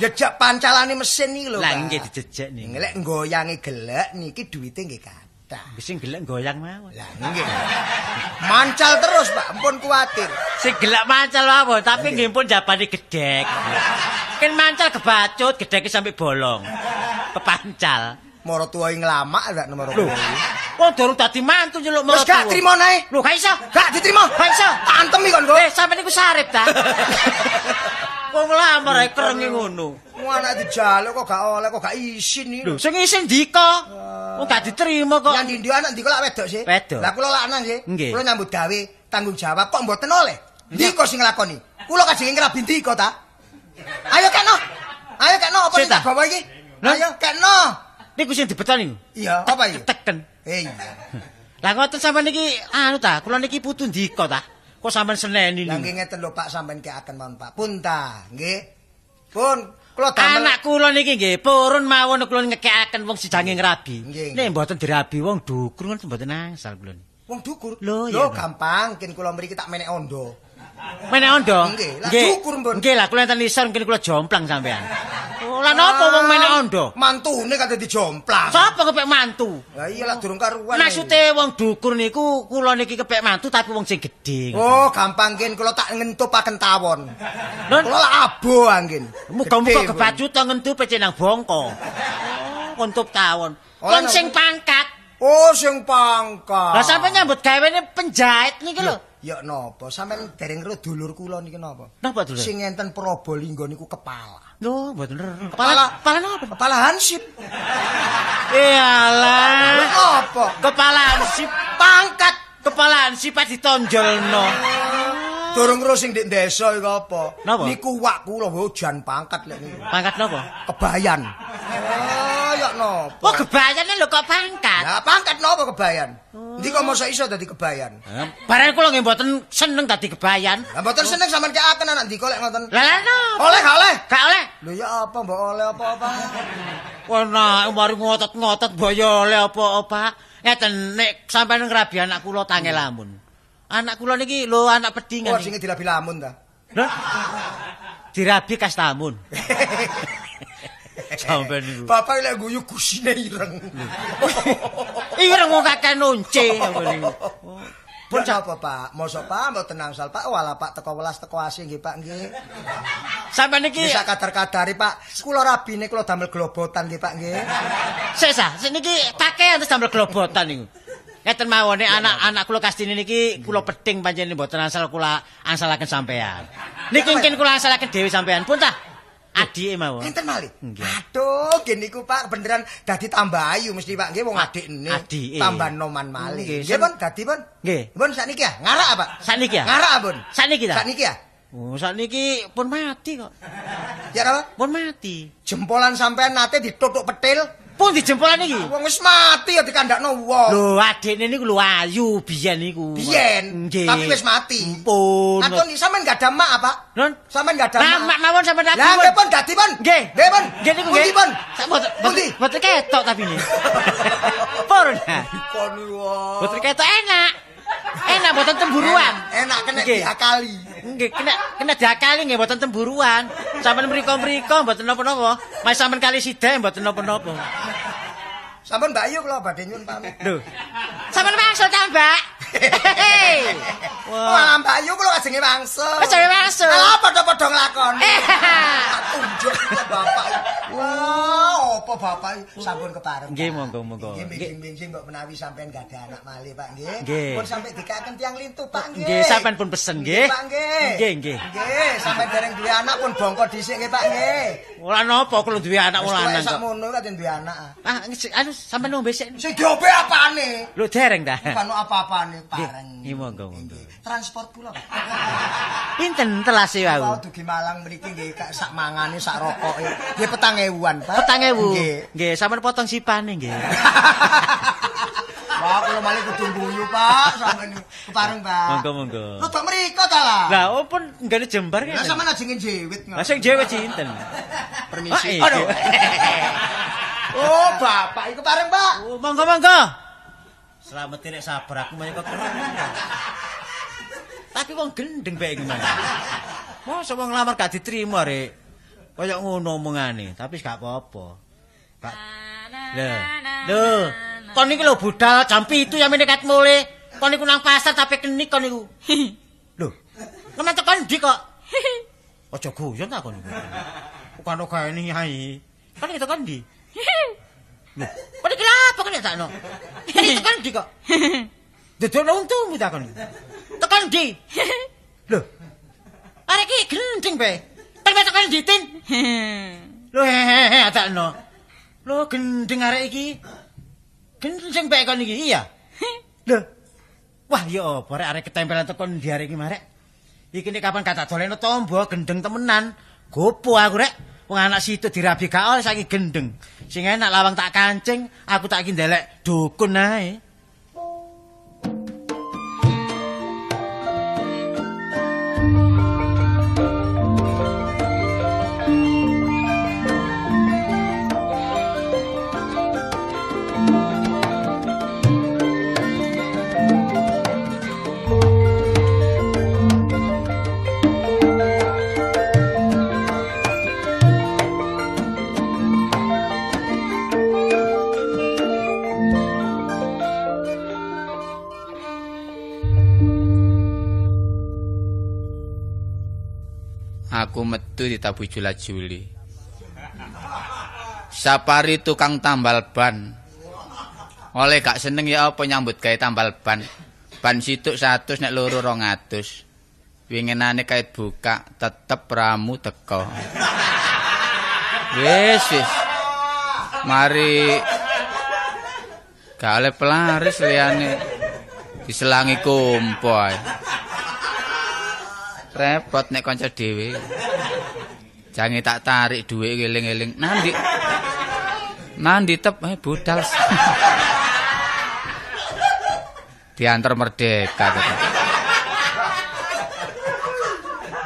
Jejak pancalane mesin iki lho. Lah nggih dijejek nih. Lek goyange gelek niki duwite nggih kathah. Sing gelek goyang mawon. Lah nggih. Mancal terus, Pak. Ampun kuwatir. Sing gelek mancal mawon, tapi nggih pun jabane gedhek. Kan mancal kebacut, gedheke sampai bolong. Pepancal. Moro tuwa nglamak lak nomor Lho. Wong durung dadi mantu nyeluk Wis gak trimo nae. Lho, gak iso. Gak diterima. Gak iso. Tantem iki kon, Kok. Eh, sampe niku sarip ta? Wong lamar ae kerenge ngono. Wong anak dijaluk kok gak oleh kok gak isin iki. Lho, sing isin dika. Wong gak diterima kok. Yang ndi anak ndi kok lak wedok sih? Wedok. Lah kula lanang sih. Nggih. Kula nyambut gawe tanggung jawab kok mboten oleh. Ndika sing nglakoni? Kula kajenge ngrabi ndika ta? Ayo keno. Ayo keno apa sing tak gawa iki? Ayo keno. Niku sing dibeton niku. Iya, apa iki? Teken. Eh iya. Lah ngoten sampean niki anu ta, kula niki putu ndika ta. Kok sampean seneni Lah niku. nggih ngeten lho Pak sampean ki akan mon Pak. Pun ta, nggih. Pun kula damel Anak kula niki nggih purun mawon kula ngekekaken wong sidange ngrabi. Nek mboten dirabi wong dukur kan mboten asal kula wong dukur. Lho, gampang, kin kula mriki tak menek ondo. Menek ondo? Nggih, lah dukur, Mbun. Nggih, lah kula enten isor mungkin kula jomplang sampean. Lah napa wong menek ondo? Mantune kate dijomplang. Sapa kepek mantu? Lah iya lah durung karuan. Maksude wong dukur niku kula niki kepek mantu tapi wong sing gedhe. Oh, gampang kin kula tak ngentupaken tawon. Nun, Kula lah abo angin. muga-muga Gede, kebacut ngentu pece nang bongko. Oh, kontup tawon. Lah, sing pangkat. Oh, sing pangkat. Lah sampe nyambut gawene penjahit niki lho. Ya napa, sampean dereng ro dulur kula niki napa? Napa dulur? Sing enten Prabalingga niku kepala. Lho, mboten bener. Kepala- Kepala napa? Kepala Hansip. Iyalah. Apa? Kepala ansip pangkat. Kepala ansip pas ditonjolno. Durung ro sing ndek desa iku apa? Niku wak kula hujan pangkat lek niku. Pangkat napa? Kebayan. Oh, ya napa? Oh, kebayane lho kok pangkat. Nah, pangkat napa kebayan? Ndi kok mosok iso dadi kebayan? Barang kula nggih mboten seneng dadi kebayan. Lah mboten seneng sampean keaken anak ndika lek ngoten. Lah lah no. Oleh gak oleh? Gak oleh. Lho ya apa mbok oleh apa-apa? Wah, nah, mari ngotot-ngotot boyo oleh apa-apa. Ngeten nek sampeyan ngrabi anak kula tangel lamun. Anak kula niki lho anak pedingan. Wah, sing dirabi lamun ta. Lho. Dirabi kastamun. Sampeyan niku. Bapak lek guyu gusine ireng. Ireng wong kakek niku. Pun apa, Pak? Mosok Pak mboten angsal, Pak. Wala Pak teko welas teko asih nggih, Pak nggih. Sampeyan niki Bisa kadar-kadari, Pak. Kula rabine kula damel globotan nggih, Pak nggih. sesa, niki pakaian terus damel globotan niku. Ngeten mawon nek anak-anak kula kastine niki kula peting panjenengan mboten asal kula ansalaken sampean. Niki mungkin kula ansalaken dhewe sampean. Pun ta? Adike mawon. Enten malih. Aduh, nggih niku Pak beneran dadi tambah ayu mesti Pak nggih wong adik ini. Adike. Tambah noman malih. Nggih, Pun, dadi Pun. Nggih. Pun sakniki ya, ngarak apa? Sakniki ya? Ngarak Pun. Sakniki ta? Sakniki ya? Oh, sakniki pun mati kok. Ya apa? Pun mati. Jempolan sampean nate ditutuk petil. Pun dijempolan iki. Wong wis mati ya dikandakno wong. Lho, adikne niku lho ayu biyen niku. Biyen, tapi wis mati. Pun. Atun sampean enggak ada mak apa? Non. Sampean enggak ada Nah, mak mawon sampean Lah aku. nggih pun dadi pun. Nggih. Nggih pun. Nggih niku Pundi, nggih. pun. Sak boten Pundi? boten boten ketok tapi ini. Pun. Wae. Boten ketok enak. Enak boten temburuan. Enak kena Nggih. diakali. Nggih, kena kena diakali nggih boten temburuan. Sampeyan mriko-mriko mboten napa-napa. Mas sampeyan kali sida mboten napa-napa. Sampun Mbak Ayu kula badhe nyuwun pamit. Lho. Sampeyan maksud ta, Mbak? Wah, Mbak Ayu kula ajenge wangsul. Wis aja wangsul. Lah padha-padha nglakoni. Eh. Tunjuk kula bapak. Wah, apa bapak sampun kepareng. Nggih, monggo, monggo. Nggih, bimbing-bimbing mbok menawi sampean gak ada anak malih, Pak nggih. Pun sampe dikaken tiang lintu, Pak nggih. Nggih, sampeyan pun pesen nggih. Pak nggih. Nggih, nggih. Nggih, sampean dereng duwe anak pun bongko dhisik nggih, Pak nggih. Ora napa kulo duwe anak tuwek lanang kok. sakmono kan duwe anak. Ah, anu sampeyan nombe sik. Sing diope apane? Lho dereng ta. Bukan apa-apane, pareng. Nggih, monggo, monggo. Transport kula, Pak. Pinten telase Kalau wau? dugi Malang mriki nggih sak mangane sak rokoke. Nggih petang ewuan, Pak. Petang ewu. Nggih. Nggih, sampeyan potong sipane nggih. Wah, kula malih kudu guyu, Pak. Sampeyan kepareng, Pak. Monggo, monggo. Rodok mriko ta lah. Lah, oh pun nggane jembar Lah kan. sampean ajenge jewit Lah sing dhewe cinten. Permisi. Ah. Aduh. oh, Bapak iku pareng, Pak. Oh, monggo monggo. Selamat nek sabar aku menika keren. Tapi wong gendeng bae iki mang. Masa wong lamar gak diterima, Rek. Kaya ngono omongane, tapi gak apa-apa. Gak Lho. Lho, kon iki lho budal jam 7 ya menekat mule. Kon niku nang pasar tapi kenik kon niku. Lho. Nemen tekan ndi kok? Aja guyon ta kon niku. Bukan kaya ini hai. Kan kita kan di. Lho, kon iki lha apa kan tak no? Kan tekan ndi kok? Dedono untumu ta kon. Tekan ndi? Lho. Arek iki gendeng bae. Kan tekan ndi tin? Lho hehehe tak no. Lho gendeng arek iki. Gendeng bae kon iki iya. Lho. Wah ya apa arek arek ketempelan tekon ndi arek iki marek. Iki nek kapan kata doleno tombo gendeng temenan. Gopo aku rek. Wong anak situ dirabi gak oleh saiki gendeng. Sing enak lawang tak kancing, aku tak iki ndelek dukun ae. Aku metu ditabuh Jula. Sapari tukang tambal ban. Oleh gak seneng ya apa nyambut gawe tambal ban. ban situk 100 nek loro 200. Winginane kait buka tetep ramu teko. Wis wis. Mari Gale pelaris liyane diselangi kompo ae. Repot nek kanca dhewe. Jange tak tarik dhuwit eling-eling. Nandi? Nandi tep eh budal. Diantar merdeka.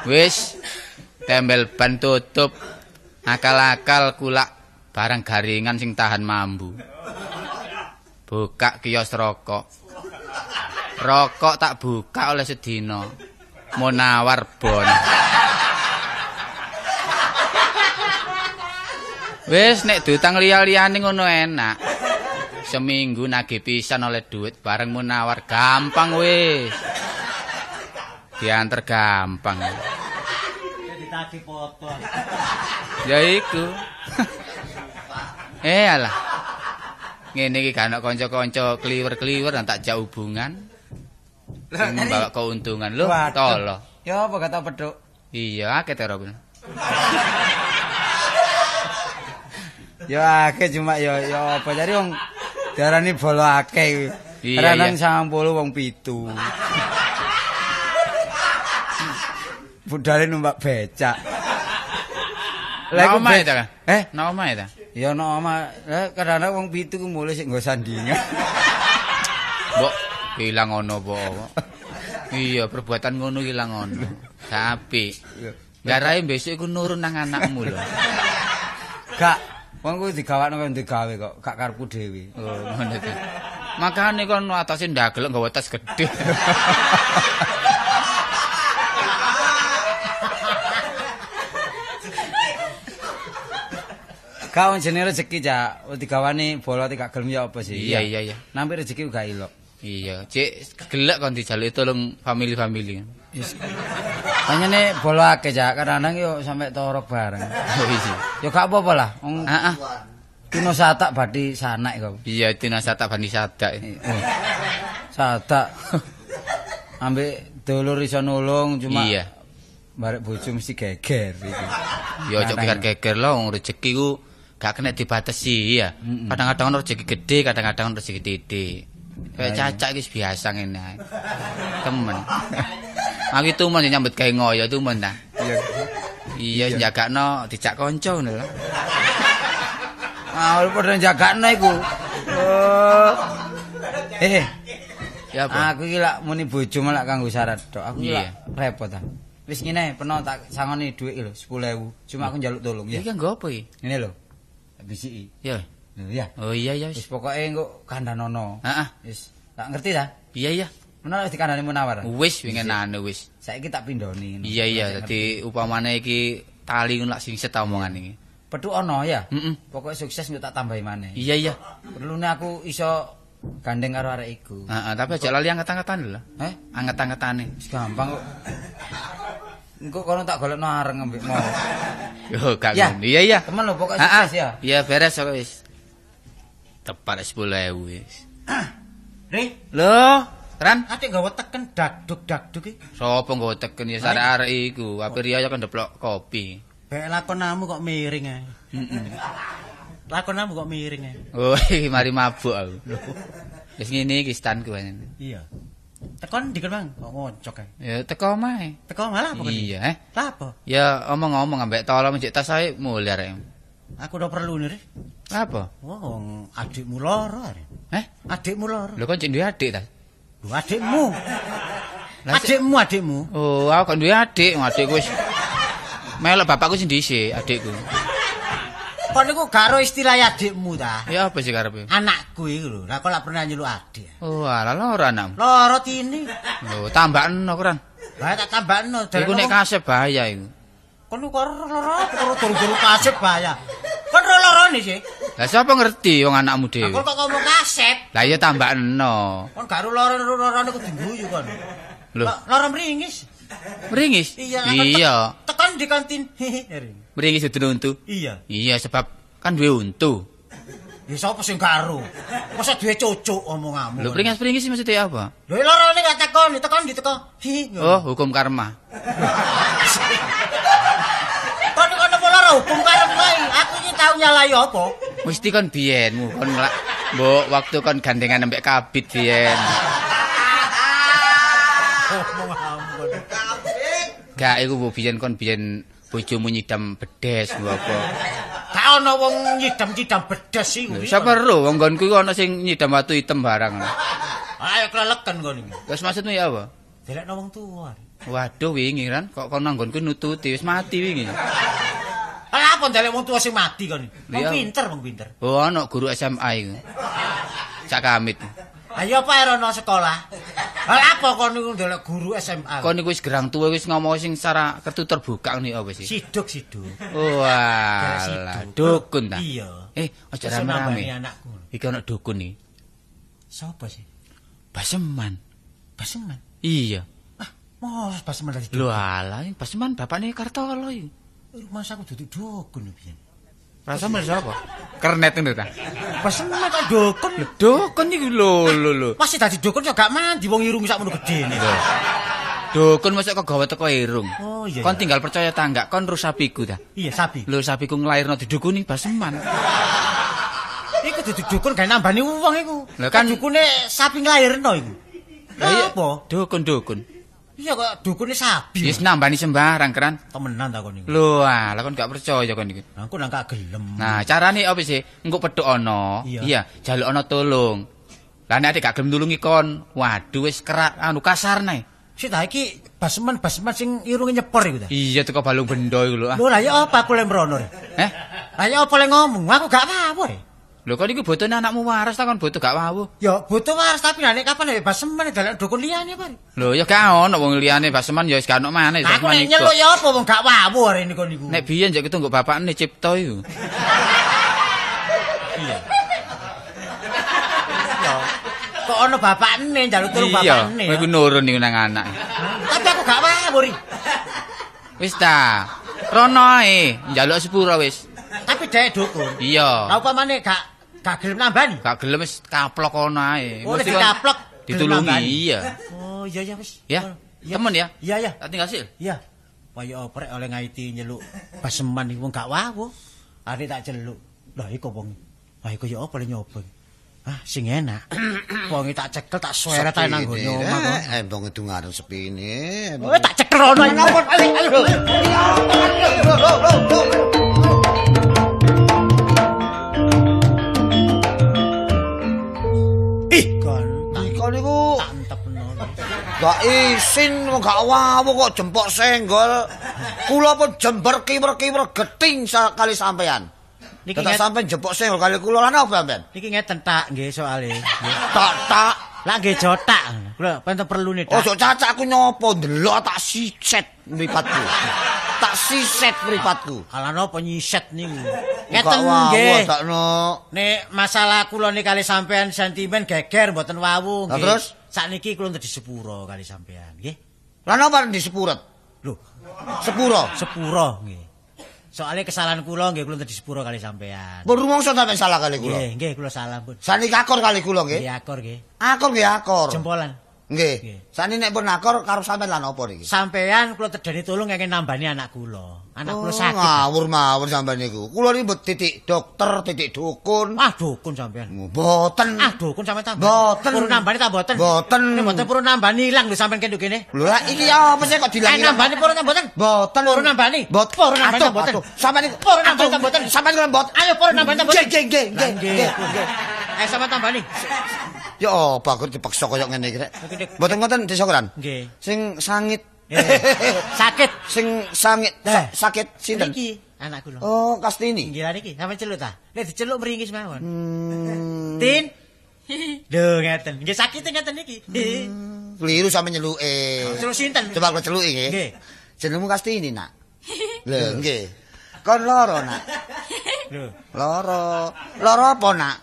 Wis tembel ban tutup. Akal-akal kulak barang garingan sing tahan mambu. Buka kios rokok. Rokok tak buka oleh sedina. Munawar bon. Wis nek dutang liya-liyane ngono enak. Seminggu nagih pisan oleh duit bareng munawar gampang wis. Diantar gampang. Ditagih foto. Ya iku. eh alah. Ngene iki gak ana kanca-kanca kliwer-kliwer tak jak hubungan. Membawa keuntungan lho, Waduh. tolo. Ya apa gak tau peduk. Iya, akeh tero. Ya akeh cuma ya ya apa jadi wong diarani bolo akeh. Iya, Kadang iya. 90 wong pitu. Budale numpak becak. Lah iku omahe be- ta? Eh, Nang omahe ta? ya no oma. Eh, kadang-kadang wong pitu ku mulai sik nggo sandingan. Mbok ilang ngono apa? Iya, perbuatan ngono ilang ngono. Tapi garahe besok iku nurun nang anakmu lho. Gak, wong ku digawakno kok digawe kok, gak karepku dhewe. Oh, ngono ta. Makane kon atase ndagel nggawa tas gedhe. Wong jenenge rezeki, Cak. Digawani bola gak gelem ya apa sih? Iya, iya, iya. Nampi rezeki gak ilok. Iya, cek gelek kon dijaluki tolong family-family. Yes. Panyane bola akeh, Cak. Kadang-kadang yo sampe torok bareng. Oh. Yo gak apa-apa lah. Wong Ah, ah. kino satak badi sanak kok. Iya, tina satak bani sadak. Oh. Satak. Ambek dulur iso nulung cuma Iya. barek bojo mesti geger iki. Ya ojo geger-geger lho wong rezeki ku gak kena dibatasi ya. Kadang-kadang rezeki gede, kadang-kadang rezeki titik. Kayak cacak iki wis biasa ngene ae. Temen. Aku itu men nyambut gawe ngoyo itu men ta. Iya. Iya, njagakno dijak kanca ngono lho. Ah, padha jagakno iku. Oh. Eh, Ya apa? aku iki lak muni bojo malah kanggo syarat tok. Aku iki Iya. lak repot ah. Wis ngene, peno tak sangoni dhuwit lho, 10.000. Cuma aku njaluk tolong ya. Iki nggo apa iki? Ngene lho. Bisiki. Ya. Lho ya. Oh iya ya Wis pokoke engko kandhanono. Heeh. Wis, tak ngerti ta? Iya iya. Menawa wis dikandhani munawar. Wis wingenane wis. Saiki tak pindhoni. Iya iya, dadi upamane iki tali ngono lak singset ta omongan iki. Petuk ono ya. Heeh. Pokoknya sukses engko tak tambahi maneh. Iya iya. Perlune aku iso gandeng karo arek iku. Heeh, tapi aja lali anget-angetan lho. Eh, Anget-angetane. wis gampang kok. Engko kono tak golekno areng ambek mau. Yo gak Ya. ngono. Iya iya. Temen lho ah. sukses ya. Iya beres kok wis. Tepat 10.000 wis. Ri, Lho, Ran, ate gawe teken daduk daduk iki. sapa nggo teken ya arek-arek iku? Ape riya kan ndeplok kopi. Bek lakonamu kok miring ae. Heeh. Lakonamu kok miring ae. Oh, mari mabuk aku. Wis ngene iki stanku. Iya. Tekon dikon Bang, kok ngocok ae. Ya teko omahe. Teko malah apa kene? Iya, eh. Lah apa? Ya omong-omong ambek tolong njek tas ae mulih arek. Aku udah perlu nih. Apa? Wong adikmu loro are. Eh? Adikmu loro. Lho kon cek duwe adik ta? Lho adikmu. Adikmu adikmu. Oh, aku kan duwe adik, adikku wis melok bapakku sing dhisik, adikku. Kok niku gak ro istilah adikmu ta? Ya apa sih karepe? Anakku iki lho. Lah kok lak pernah nyeluk adik. Oh, alah ora anakmu. Loro tini. Lho, tambahno kuran. Lah tak tambahno. Iku nek kasep bahaya iku. Kon kok karo turu-turu kasep bahaya. Kon ro lorone sih. Lah sapa ngerti wong anakmu Aku dhewe? kok ngomong kasep. Lah ya tambahno. Kon gak ro loro lorone kudu guyu kon. Lho, Lo- Loro mringis. meringis? Iya. aku Iya, tek- Tekan di kantin. Hehe. meringis udah untu. Iya. Iya, sebab kan duwe untu. Ya sapa sing karo? Masa duwe cucuk omonganmu. Lho pringas-pringis maksudnya apa? Lho lorone gak tekon, tekon diteko. Oh, hukum karma. Kon kono apa lara hukum karep kae. Aku iki tau nyalahi apa? Mesti kon biyenmu kon ngelak. Mbok waktu kon gandengan ambek kabit biyen. Gak iku mbok biyen kon biyen bojomu nyidam bedes mbok apa. Gak ono wong nyidam-nyidam bedes iku. Lho, Siapa perlu wong nggonku iku ana sing nyidam watu hitam barang. Ayo kleleken kon iki. Terus maksudmu ya apa? Delekno wong tuwa. Waduh wingi kan kok kon nanggonku nututi wis mati wingi. Lah apa ndelek wong tuwa sing mati kon iki? Wong pinter, wong pinter. Oh, ana guru SMA iku. Cak kamit. Ayo apa erono sekolah? Lah apa kon niku ndelek guru SMA? Kon iku wis gerang tuwa wis ngomong sing secara kertu terbuka ngene apa sih? siduk siduk. Walah, dukun ta. Iya. Eh, aja rame-rame. anakku. Iki ana dukun nih. Sapa sih? Baseman. Baseman. Iya. Mos baseman dari Lho alah, Baseman bapakne Kartolo iki. Rumah saku duduk dukun piyen. Rasa men sapa? Kernet ngono ta. Baseman kan dukun. Dukun iki lho lho lho. Masih dadi dukun yo gak mandi wong irung sak ngono gedene. Dukun masuk kok gawe teko irung. Oh, iya, Kon tinggal percaya ta enggak kon ru sapiku ta. Iya sapi. Lho sapiku nglairno didukuni Baseman. Iku duduk dukun gak nambani wong iku. Lah kan- dukune sapi nglairno iku. Lah iya, Lah apa? Dukun-dukun. Iya kok dukune sapi. Wis nambani sembarang keran. temenan ta kon iku. Lho alah kon gak percaya kon iki. Aku nang gak gelem. Nah, carane apa sih? Engko pedhok ana. Iya. Iya, jaluk ana tulung. Lah nek gak gelem nulungi kon, waduh wis kerak anu kasar nae. Sik ta iki baseman baseman sing irunge nyepor iku ta. Iya teko balung bendo iku lho. ah. Lho lah ya apa aku le mrono re? Eh? Lah ya apa le ngomong? Aku gak apa-apa re. Lho kon iku botone anakmu waras ta kon boto gak wawuh. Ya butuh waras tapi nek kapan nek baseman dalek dukun liyane apa? re? Lho ya gak ono wong liyane baseman ya wis gak ono maneh aku nek nyeluk ya apa wong gak wawuh re niku niku. Nek biyen jek ketunggu bapakne cipto iku. iya. Ya. Kok ono bapakne njaluk tulung Iya, bapakne. kowe iku nurun iku nang anak. Tapi aku gak wawuh re. Wis ta. Rono ae, njaluk sepuro wis. Tapi dhek dukun. Iya. Lah upamane gak gak gelem nambani. Gak gelem wis kaplok kono ae. Oh, dikaplok, gelem ditulungi. Iya. Oh iya ya wis. Ya. Temen ya. Iya ya. Tak tinggal sil. Iya. Kaya oprek oleh ngaiti nyeluk baseman wong gak wawuh. Are tak celuk. Lah iku wong. Lah iku ya apa le nyoba. Ah, sing enak. Wong iki tak cekel tak suweret ae nang nggon omah kok. Eh, embong itu ngarep sepine. Oh, tak cekel ono. Ih, gak isin gak wawuh kok jempok senggol. Kula pun jember kiwer-kiwer geting sekali sampean. Niki nget- sampean jempok senggol kali kula lan apa sampean? Niki ngeten tak nggih soalé. Nggih. Tak tak. Lah nggih jotak. Kula penten perlu nih. Ojo cacak aku nyopo ndelok tak siset mripatku. Tak siset mripatku. Ala napa nyiset niku. Ngeten nggih. Nek masalah kula nih kali sampean sentimen geger mboten wawuh Lah nggih. terus? sakniki kula di sepuro kali sampean nggih. Lah napa di sepuret? Lho, Sepuro. sepuro nggih. Soalnya kesalahan kula nggih kula di sepuro kali sampean. Pun rumangsa sampean salah kali kula. Nggih, nggih kula salah pun. Saniki akor kali kula nggih. Nggih akor nggih. Akor nggih akor. Jempolan. Nggih. Sani nek pun akor karo sampean lan apa niki? Sampean kula tedani tulung ngene nambani anak kula. Anak kula Oh, sakit. Ngawur mawur sampean niku. Kula niki mbet titik dokter, titik dukun. Ah dukun sampean. Mboten. Ah dukun sampean tambah. Mboten. Purun nambani ta mboten? Mboten. Nek mboten purun nambani ilang lho sampean kene kene. Lho lah iki apa sih kok Eh dilangi? nambani purun ta mboten? Mboten. Purun nambani. Mboten. Purun nambani ta mboten? Sampean niku Purun nambani ta mboten? Sampean niku mboten. Ayo purun nambani ta mboten? Nggih, nggih, nggih, nggih. Ayo sama tambani. Ya apa kok dipaksa koyo ngene iki rek. Oke, Dik. Mboten ngoten disokoran. Nggih. Sing sangit. Eh, Sakit. Sing sangit sa- sakit sinten? Niki anak kula. Oh, Kastini. Nggih niki sampean celuk ta? Nek diceluk mringis mawon. Hmm. Tin. Lho ngeten. Nggih sakit ngeten niki. Keliru sampe nyeluke. Celuk sinten? Coba kula celuki nggih. Nggih. Jenengmu Kastini, Nak. Lho, nggih. Kon loro, Nak. Lho. Loro. Loro apa, Nak?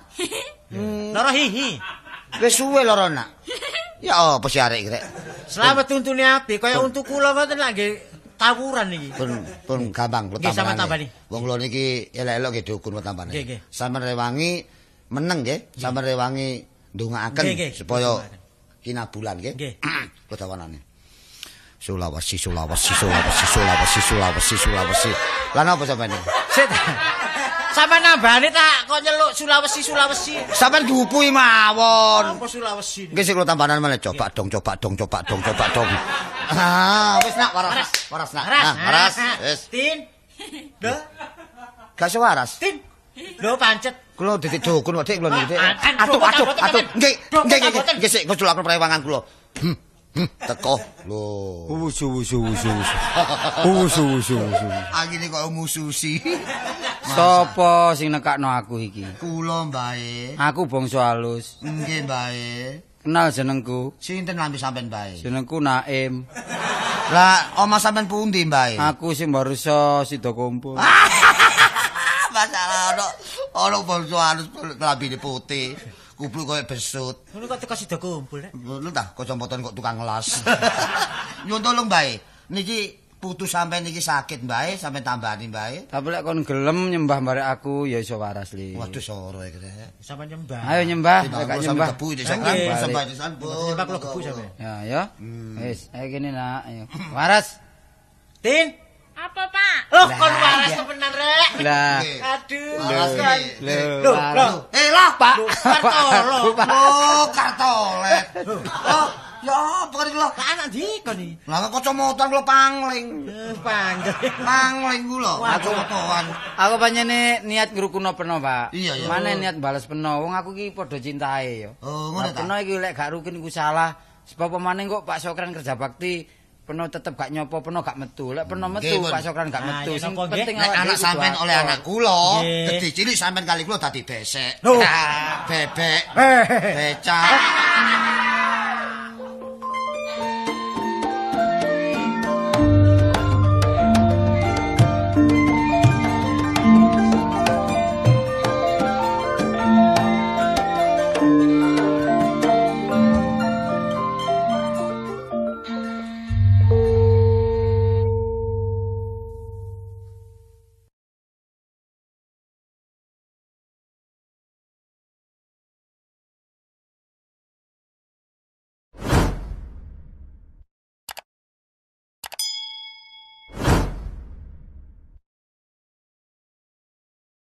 Loro hihi. Wis suwe loro, Nak. Ya apa sih arek iki rek? Selamat tuntune api kaya untuk kula ngoten lak nggih tawuran niki. Pun pun gampang kula tambani. Wong kula niki elek-elek nggih dukun kula. Nggih, nggih. Sampeyan rewangi meneng nggih sampeyan rewangi ndongaaken supaya kinabulan nggih. Nggih. Kedawanane. Sulawesi, Sulawesi, Sulawesi, Sulawesi, Sulawesi, Sulawesi. Lah napa sampeyan? Sit. Sampe nambani tak kok nyeluk Sulawesi Sulawesi. Sampeyan diupui mawon. Apa Sulawesi? Nggih sing kula tambahan meneh coba dong, coba dong, coba dong, coba dong. Ah, wis nak waras. Waras nak. Ah, waras. Wis. Tin. Lho, Gak sewaras. Tin. Lho pancet. Kula didik dukun kok dik kula niku. Ah, ah, Atuh, atuh, atuh. Nggih, nggih, nggih. sik ngujulaken prewangan kula. Hmm, hmm, teko. Lho. Wusu wusu wusu wusu. Wusu wusu wusu. Angine kok mususi. Sopo sing nekakno aku iki? Kula mbae. Aku bangsa halus. Nggih mbae. Kenal jenengku. Sinten lambe sampean mbae? Jenengku Naim. Lah, oma sampean pundi mbae? Aku sing barusa sida kumpul. Masalah ono ono bangsa halus lambene putih. Kumpul koyo besut. Ngono kok teko sida kumpul rek. Lu tah kacamatan kok tukang ngelas. Nyun tolong mbae. Niki putu sampean niki sakit mbae, sampean tambani mbae. Tapi lek kon gelem nyembah barek aku ya iso waras li. Waduh soro iki. Sampe nyembah. Ayo nyembah, lek sampai nyembah. debu sampai sampai sampai Nyembah kula gebu sampe. Ya, ya. Wis, ayo kene nak, ayo. Waras. Tin. Apa, Pak? Loh, kon waras temenan rek. Lah, Aduh. Waras kan. iki. lho, Loh, loh. Eh lah, Pak. Kartolo. Oh, kartolet. Oh, ya apa kali kula? Lah anak ndi kon iki? Lah kok kula pangling. Eh, Panggil. Pangling kula. Aku motoan. Aku pancene niat ngrukuno peno, Pak. Iya, iya. Mane niat bales peno. Wong aku iki padha cintae ya. Oh, ngono ta. peno iki lek gak rukin iku salah. Sebab pemaning kok Pak Sokran kerja bakti peno tetep gak nyopo, peno gak metu. Lek peno metu. Pak Sokran gak metu. Sing penting Nek awake anak sampean oleh anak kula, dadi cilik sampean kali kula dadi besek. Bebek, Eh. becak.